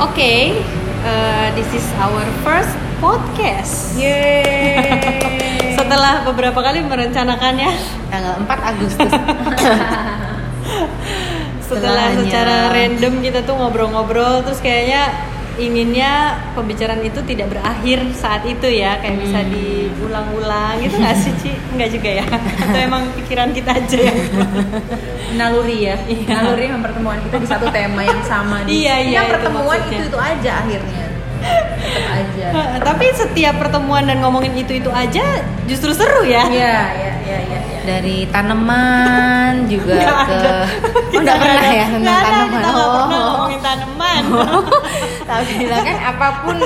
Oke, uh, this is our first podcast. Yeay. Setelah beberapa kali merencanakannya, Tanggal 4 Agustus. setelah Setelahnya. secara random kita tuh ngobrol-ngobrol, terus kayaknya inginnya pembicaraan itu tidak berakhir saat itu ya, kayak bisa Hmm. diulang-ulang gitu nggak sih Ci? Enggak juga ya? Atau emang pikiran kita aja ya? naluri ya Iya. naluri mempertemuan kita di satu tema yang sama di Iya, iya, itu pertemuan maksudnya. itu itu aja akhirnya tetap aja Tapi setiap pertemuan dan ngomongin itu-itu aja justru seru ya? iya iya iya iya iya. Dari tanaman juga Nggak ke ada. Oh, Kita enggak pernah ada. ya tentang Nggak ada, tanaman. Kita nggak pernah Oh. ngomongin tanaman. Tapi bilang kan apa pun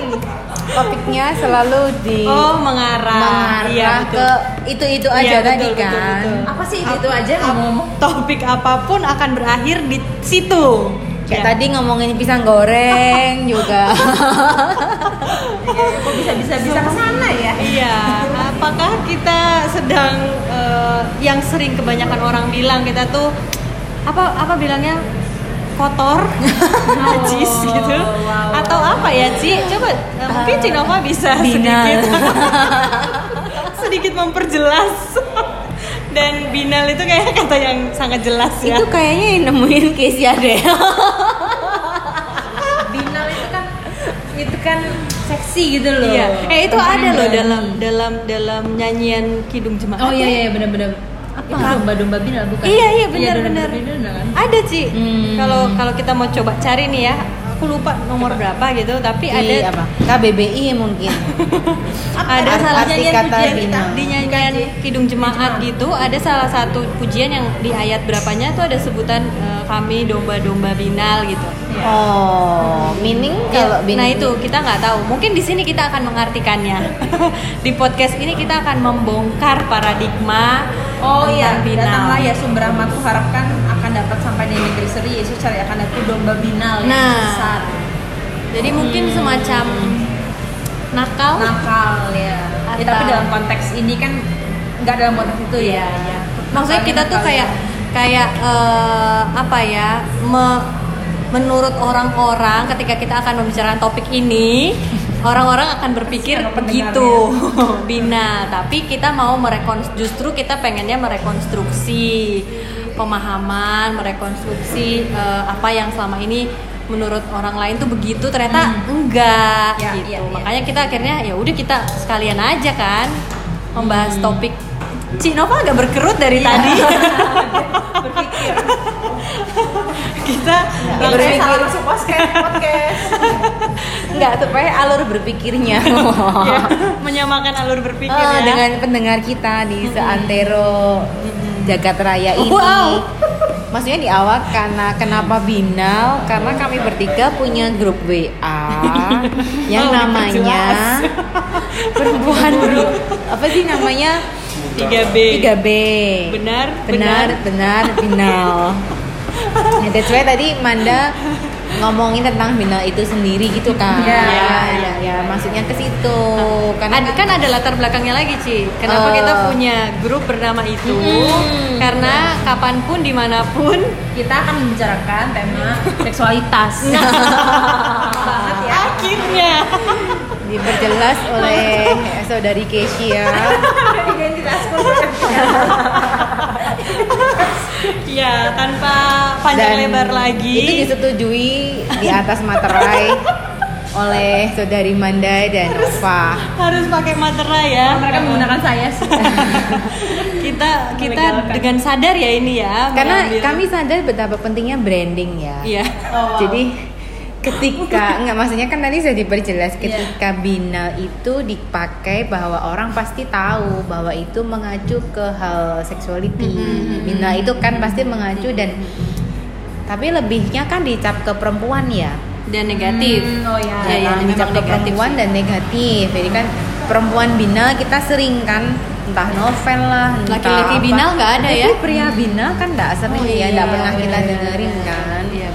topiknya selalu di Oh mengarah. mengarah Iya, betul. ke itu-itu aja Iya, tadi betul, betul, kan. betul. apa sih itu, itu aja ngomong Topik apa pun akan berakhir di situ. Kayak Ya. tadi ngomongin pisang goreng juga. kok bisa bisa bisa ke sana ya Iya, apakah kita sedang eh, yang sering kebanyakan orang bilang kita tuh apa apa bilangnya kotor, najis gitu, wow, atau apa ya Ci? Coba eh, mungkin Cinova bisa Binal. sedikit sedikit memperjelas. Dan binal itu kayak kata yang sangat jelas ya. Itu kayaknya yang nemuin Kesia deh. binal itu kan itu kan seksi gitu loh Iya, eh itu ada loh dalam dalam dalam nyanyian Kidung Jemaat. oh iya ya. iya benar-benar apa domba-domba binal bukan Iya iya benar domba-domba benar. kan Ada sih. Hmm. Kalau kalau kita mau coba cari nih ya, aku lupa nomor berapa gitu, tapi Di ada apa? KBBI mungkin. ada Arti salah kata pujian binal. di nyanyian Kidung Jemaat gitu, ada salah satu pujian yang di ayat berapanya tuh ada sebutan eh, kami domba-domba binal gitu. Oh, meaning kalau Ya, bin- nah itu kita nggak tahu. Mungkin di sini kita akan mengartikannya. di podcast ini kita akan membongkar paradigma Oh iya, binal. datanglah ya sumber rahmatku harapkan di negeri Yesus cari akan aku domba binal yang Nah. besar Jadi mungkin semacam nakal. nakal ya. Ya, Atau- tapi dalam konteks ini kan nggak dalam konteks itu ya. Iya. Maksudnya kita tuh kayak kayak eh, apa ya? me- menurut orang-orang ketika kita akan membicarakan topik ini, orang-orang akan berpikir begitu bina. Tapi kita mau merekonstruksi, justru kita pengennya merekonstruksi pemahaman, merekonstruksi eh, apa yang selama ini menurut orang lain tuh begitu ternyata enggak Ya, gitu. iya, iya. Makanya kita akhirnya ya udah kita sekalian aja kan membahas Hmm. topik Cik Nova agak berkerut dari Iya. tadi. berpikir. kita Berpikir langsung salah masuk podcast. podcast. Enggak supaya alur berpikirnya. ya, menyamakan alur berpikir Oh, ya. dengan pendengar kita di seantero jagat raya ini. Wow. Maksudnya di awal karena kenapa binal? Karena kami bertiga punya grup WA yang Oh, namanya diperjelas. perempuan apa sih namanya 3B. 3B. Benar, benar, benar, binal. Nah, that's why tadi Manda ngomongin tentang binal itu sendiri gitu kan. Iya, iya, ya, ya, maksudnya ke situ. Karena Ad- kan ada latar belakangnya lagi Ci Kenapa Oh. kita punya grup bernama itu Hmm. Karena kapan pun di mana pun Kita akan membicarakan tema seksualitas. banget ya. Akhirnya diperjelas oleh saudari Kesia. Identitasku. Ya tanpa panjang lebar lagi Itu disetujui di atas materai oleh saudari Manda dan Nova. Harus pakai materai ya Mereka menggunakan saya sih. Kita kita dengan sadar ya ini ya Karena mengambil- kami sadar betapa pentingnya branding ya. Iya Oh, wow. Jadi ketika nggak maksudnya kan tadi sudah diperjelas ketika binal itu dipakai bahwa orang pasti tahu bahwa itu mengacu ke hal sexuality. Binal itu kan pasti mengacu dan tapi lebihnya kan dicap ke perempuan ya. Dan negatif Hmm, oh ya. Ya, ya, Memang dicap ke negatif perempuan sih. dan negatif. Jadi kan perempuan binal kita sering kan entah novel lah, entah Laki-laki binal nggak ada ya? Tapi pria binal kan nggak sering Oh, ya, iya, nggak pernah kita benar, dengerin benar. kan. Iya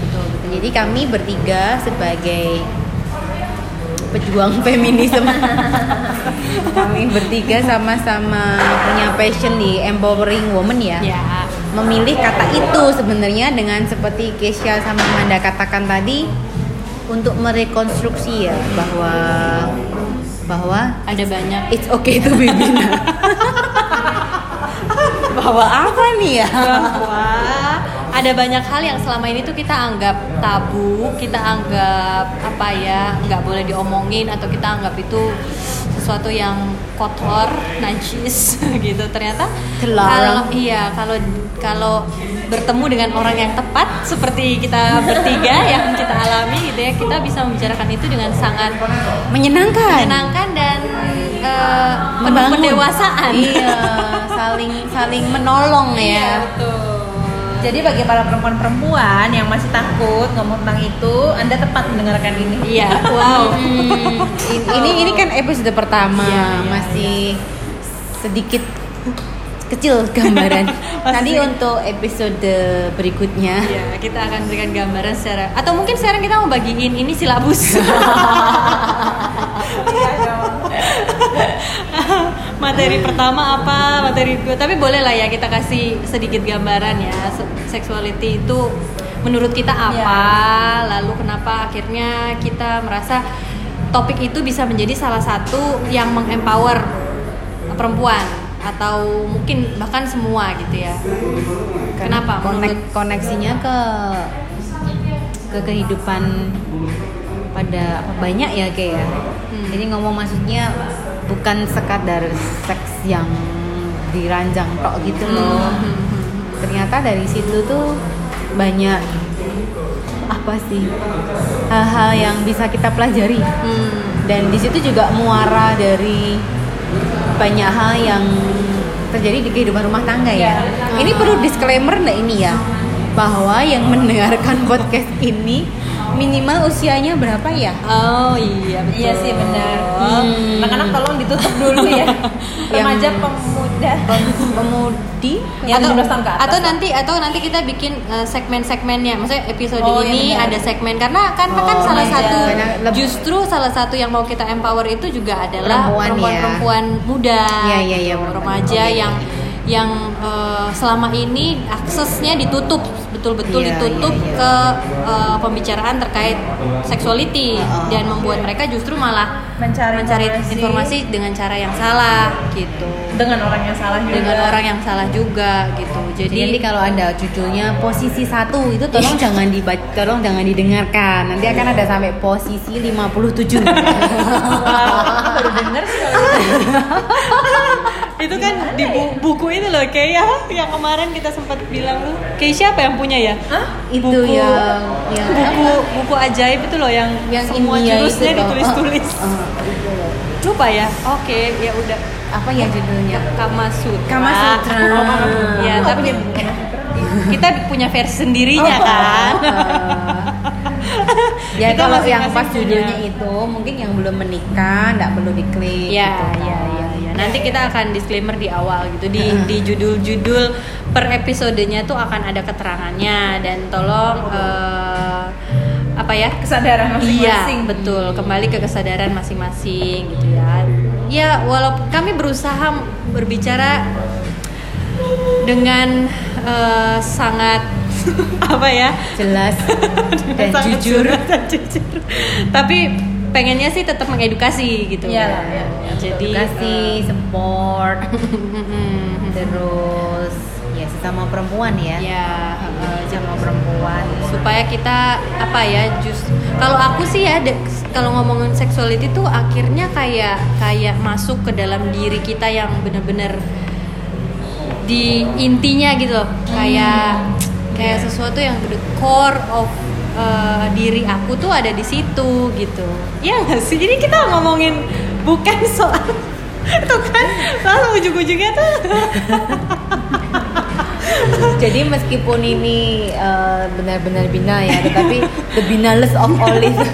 Jadi kami bertiga sebagai pejuang feminisme kami bertiga sama-sama punya passion di empowering woman ya Ya memilih kata itu sebenarnya dengan seperti Kesia sama Manda katakan tadi untuk merekonstruksi ya bahwa bahwa ada banyak it's okay to be bina. bahwa apa nih ya? bahwa ada banyak hal yang selama ini tuh kita anggap tabu, kita anggap apa ya nggak boleh diomongin atau kita anggap itu sesuatu yang kotor, najis gitu. Ternyata kalau iya kalau kalau bertemu dengan orang yang tepat seperti kita bertiga yang kita alami gitu ya, kita bisa membicarakan itu dengan sangat Menyenangkan. menyenangkan dan eh, penuh pendewasaan. Iya, saling saling menolong ya. betul. Jadi bagi para perempuan-perempuan yang masih takut ngomong tentang itu, Anda tepat mendengarkan ini. Iya, wow. Hmm, in- ini ini kan episode pertama Iya, iya, masih sedikit kecil gambaran. Nanti untuk episode berikutnya Iya, kita akan berikan gambaran secara atau mungkin sekarang kita mau bagiin ini silabus. materi pertama apa, materi kedua. Tapi boleh lah ya kita kasih sedikit gambaran ya. Se- Sexuality itu menurut kita apa, lalu kenapa akhirnya kita merasa topik itu bisa menjadi salah satu yang mengempower perempuan atau mungkin bahkan semua gitu ya. Kenapa? Konek, menurut- koneksinya ke ke kehidupan pada banyak ya kayak ya. Hmm. Jadi ngomong maksudnya bukan sekadar seks yang diranjang tok gitu loh. Ternyata dari situ tuh banyak apa sih hal-hal yang bisa kita pelajari Hmm. dan di situ juga muara dari banyak hal yang terjadi di kehidupan rumah tangga ya. Ini perlu disclaimer nggak ini ya bahwa yang mendengarkan podcast ini minimal usianya berapa ya? Oh iya betul. Iya sih benar. Hmm. Anak-anak tolong ditutup dulu ya. Remaja Yang- pemuda. Pem- Pemudi Yang atau 17 tahun ke atas atau nanti atau nanti kita bikin uh, segmen-segmennya maksudnya episode Oh, iya ini benar. ada segmen karena kan kan Oh, salah iya. satu Karena justru salah satu yang mau kita empower itu juga adalah Perempuan ya. perempuan-perempuan muda Iya, iya, iya, gitu, perempuan. remaja Oke, yang oke. Yang uh, selama ini aksesnya ditutup betul-betul Iya, ditutup iya, iya. ke uh, pembicaraan terkait sexuality Oh. dan membuat mereka justru malah Mencari informasi. informasi dengan cara yang salah gitu dengan orang yang salah juga. dengan orang yang salah juga gitu Jadi jadi nanti kalau ada judulnya posisi satu itu tolong jangan dibaca, tolong jangan didengarkan. Nanti akan ada sampai posisi 57. baru denger sih kalau itu kan di bu- buku itu loh kayak ya yang kemarin kita sempat bilang tuh. Kayak siapa yang punya ya? Itu Buku- yang yang buku buku ajaib itu loh yang yang semua India jurusnya ditulis-tulis. Ah, ah, itu loh. lupa ya? Oke ya udah. Apa ya judulnya? Kama Sutra. Kama Sutra. ya Oh, tapi kita punya versi sendirinya kan. Ya kalau yang pas judulnya itu mungkin yang belum menikah nggak perlu diklik Ya, gitu kan. ya, ya, ya. Nanti kita akan disclaimer di awal gitu di di judul-judul per episodenya tuh akan ada keterangannya dan tolong eh, apa ya? kesadaran Iya, masing-masing. betul. Kembali ke kesadaran masing-masing gitu ya. Ya, walaupun kami berusaha berbicara dengan eh, sangat apa ya? jelas dan sangat jujur jelas dan jujur. Tapi pengennya sih tetap mengedukasi gitu. Iya, iya. Jadi kasih support. Mm-mm. terus ya sesama perempuan ya. Ya sama perempuan. Supaya kita apa ya just kalau aku sih ya kalau ngomongin sexuality tuh akhirnya kayak kayak masuk ke dalam diri kita yang bener-bener di intinya gitu loh. Kayak kayak sesuatu yang the core of uh, diri aku tuh ada di situ gitu. Ya nggak sih? Jadi kita ngomongin bukan soal tuh kan? Langsung ujung-ujungnya tuh jadi meskipun ini eh, benar-benar binal ya tetapi the binalest of all itu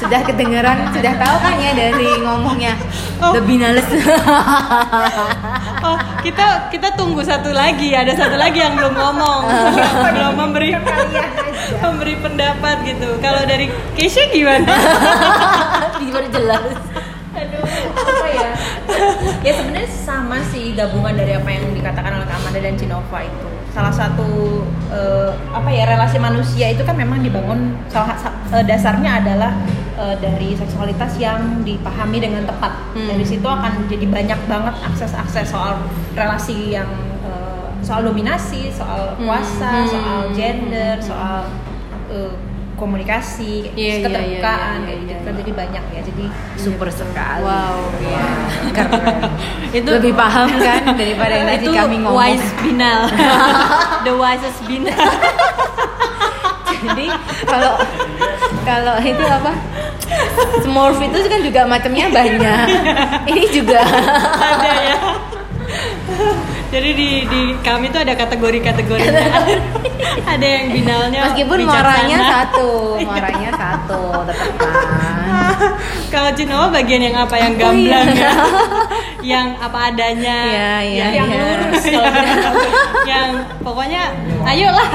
sudah kedengeran sudah tahu kan ya dari ngomongnya the binalest Oh, kita kita tunggu satu lagi, ada satu lagi yang belum ngomong, belum memberi memberi pendapat gitu. Kalau dari Keisha gimana? baru jelas Aduh, apa ya? ya sebenarnya sama sih gabungan dari apa yang dikatakan oleh Kamanda dan Cinova itu. Salah satu eh, apa ya relasi manusia itu kan memang dibangun salah sa- eh, dasarnya adalah eh, dari seksualitas yang dipahami dengan tepat. Hmm. Dari situ akan jadi banyak banget akses-akses soal relasi yang eh, soal dominasi, soal kuasa, Hmm. soal gender, Hmm. soal eh, komunikasi, Iya, iya, keterbukaan, iya, iya, kayak gitu iya, kan iya. jadi banyak ya. Jadi super sekali Wow. Iya, keren Itu lebih paham kan daripada yang tadi kami ngomong wise binal. The wisest binal. jadi kalau kalau itu apa Smurf itu kan juga macamnya banyak ini juga ada ya. Jadi di di kami tuh ada kategori-kategorinya. ada yang binalnya meskipun bijaksana. muaranya satu muaranya satu tetap kan Kalau Cinoa bagian yang apa yang gamblang ya? yang apa adanya. Iya, iya, yang iya. lurus gitu. yang pokoknya ayolah.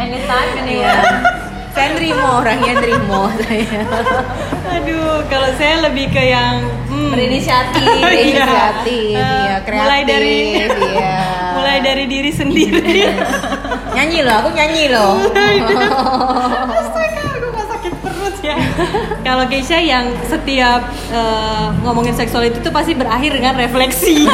anytime Iya. Saya nerimo orangnya nerimo saya Aduh, kalau saya lebih ke yang hmm, Berinisiatif. Berinisiatif, Iya. iya, Eh, mulai dari kreatif, iya. mulai dari diri sendiri. nyanyi loh aku nyanyi loh Astaga, aku gak sakit perut ya. Kalau Keisha yang setiap eh, ngomongin seksual itu tuh pasti berakhir dengan refleksi.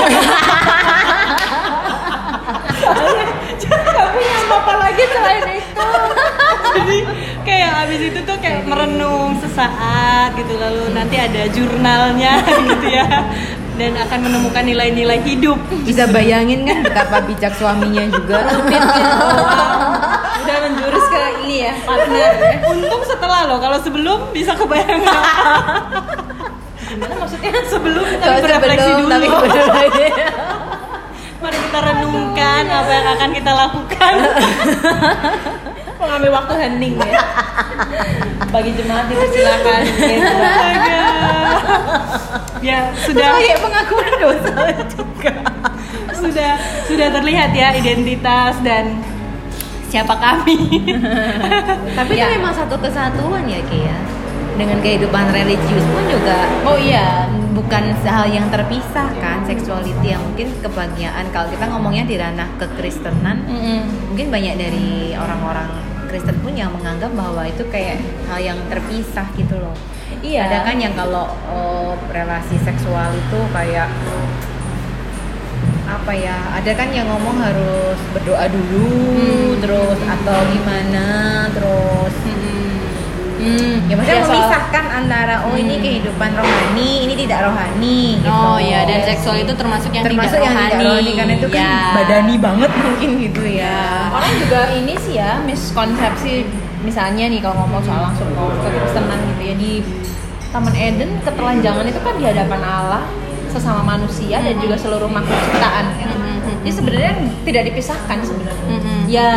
Kayak abis itu tuh kayak merenung sesaat gitu lalu nanti ada jurnalnya gitu ya dan akan menemukan nilai-nilai hidup. bisa bayangin kan betapa bijak suaminya juga Udah menjurus ke ini ya, partner ya. Untung setelah loh, kalau sebelum bisa kebayang Gimana maksudnya? sebelum kita Kalau berefleksi sebelum, dulu. tapi. Mari kita renungkan apa yang akan kita lakukan. Mengambil waktu hening ya. Bagi jemaat dipersilakan. gitu. Astaga. ya sudah kayak pengakuan dosa juga sudah sudah terlihat ya identitas dan siapa kami. tapi Ya. itu memang satu kesatuan ya Ki ya dengan kehidupan religius pun juga Oh iya. bukan hal yang terpisah kan seksuality yang mungkin kebahagiaan kalau kita ngomongnya di ranah kekristenan Mm-mm. mungkin banyak dari orang-orang Kristen pun yang menganggap bahwa itu kayak hal yang terpisah gitu loh Iya. ada kan yang kalau oh, relasi seksual itu kayak apa ya ada kan yang ngomong harus berdoa dulu Hmm. terus atau gimana terus Hmm. Ya maksudnya Ya, soal- memisahkan antara oh ini Hmm. kehidupan rohani ini tidak rohani gitu Oh iya dan Iya seksual itu termasuk yang termasuk tidak yang rohani. tidak rohani karena itu kan Ya. badani banget mungkin gitu ya Orang juga ini sih ya miskonsepsi misalnya nih kalau ngomong soal langsung mau ke Kristenan gitu ya di Taman Eden ketelanjangan itu kan di hadapan Allah sesama manusia dan juga seluruh makhluk ciptaan kan. Mhm. Jadi sebenarnya tidak dipisahkan sebenarnya. Mhm. Ya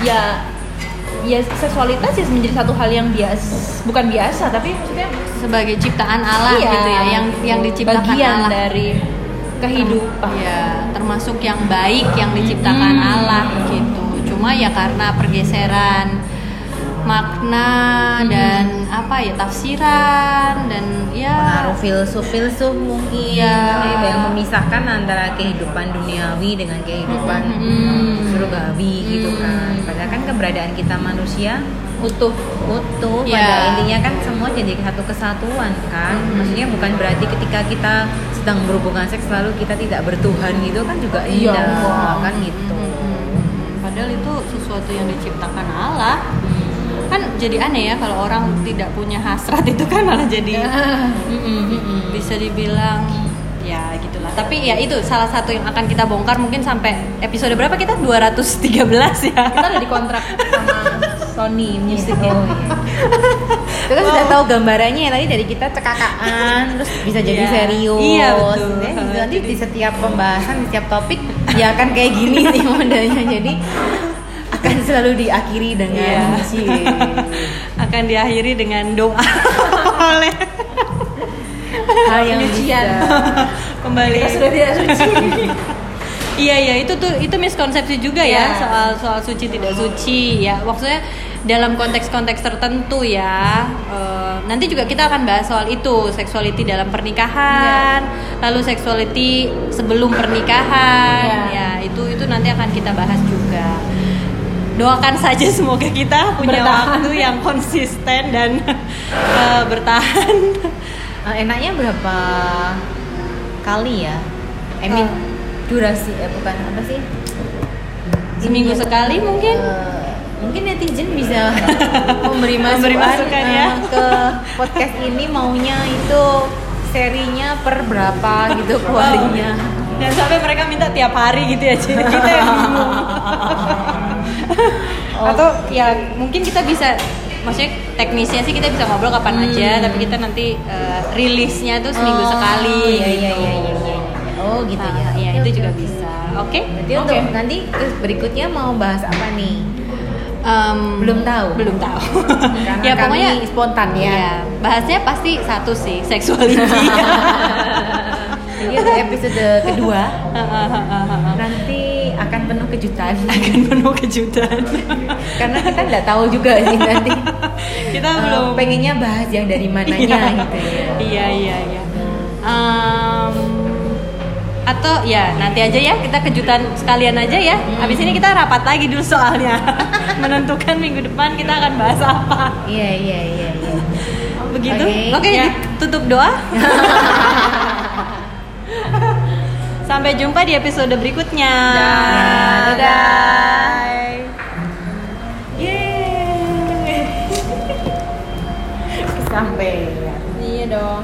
ya ya seksualitas ya menjadi satu hal yang biasa bukan biasa tapi maksudnya sebagai ciptaan Allah iya, gitu ya yang yang diciptakan bagian Allah. dari kehidupan. Ya, termasuk yang baik yang diciptakan Hmm. Allah gitu. Cuma ya karena pergeseran makna dan apa ya tafsiran dan ya pengaruh filsuf-filsuf mungkin Iya. yang memisahkan antara kehidupan duniawi dengan kehidupan Hmm. surgawi gitu Hmm. kan padahal kan keberadaan kita manusia Utuh. utuh Iya. pada intinya kan semua jadi satu kesatuan kan Hmm. maksudnya bukan berarti ketika kita sedang berhubungan seks lalu kita tidak bertuhan gitu kan juga tidak enggak. kan gitu Hmm. Padahal itu sesuatu yang diciptakan Allah. Kan jadi aneh ya kalau orang tidak punya hasrat itu kan malah jadi bisa dibilang ya gitulah. Tapi ya itu salah satu yang akan kita bongkar mungkin sampai episode berapa kita 213 ya. Kita udah dikontrak sama Sony Music ya. Oh, iya. Kita sudah tahu gambarannya ya tadi dari kita cekakaan terus bisa jadi Iya. serius. Iya, betul. Ya, nanti di setiap pembahasan, di setiap topik ya akan kayak gini sih modelnya. Jadi akan selalu diakhiri dengan Iya. cie. akan diakhiri dengan doa. Oleh hal yang bisa. Kembali. Kita sudah tidak suci. Iya iya. Itu tuh itu miskonsepsi juga ya. Iya. soal soal suci tidak suci. Ya maksudnya dalam konteks-konteks tertentu ya eh, nanti juga kita akan bahas soal itu. Seksuality dalam pernikahan lalu seksuality sebelum pernikahan. Iya. ya itu itu nanti akan kita bahas juga doakan saja semoga kita punya Bertahan. waktu yang konsisten dan eh, bertahan Eh, enaknya berapa kali ya? I mean, Eh. durasi eh, bukan apa sih? Seminggu Ini ya, sekali mungkin? eh, mungkin netizen bisa memberi masukan, Memberi masukan ya. eh, ke podcast ini maunya itu serinya per berapa gitu keluarnya. dan sampai mereka minta tiap hari gitu ya Ci. kita yang bingung atau ya mungkin kita bisa maksudnya teknisnya sih kita bisa ngobrol kapan aja tapi kita nanti eh, rilisnya tuh seminggu Oh, sekali Iya iya gitu. iya iya. iya. Oh gitu ya. Nah, iya Oke, itu oke, juga oke. bisa oke Berarti untuk nanti berikutnya mau bahas apa nih? Em, Belum tahu. belum tahu Karena ya pokoknya kami spontan ya. ya bahasnya pasti satu sih seksuality Jadi episode kedua nanti akan penuh kejutan akan penuh kejutan karena kita nggak tahu juga sih nanti kita eh, belum pengennya bahas yang dari mananya Iya. gitu ya. Iya iya iya. Em, atau ya nanti aja ya kita kejutan sekalian aja ya. Habis ini kita rapat lagi dulu soalnya menentukan minggu depan kita akan bahas apa. Iya iya iya. iya. Begitu. Oke. Oke, Ya. tutup doa. Sampai jumpa di episode berikutnya. Dadah. Dadah. Yeay. Sampai. Ya. Iya dong.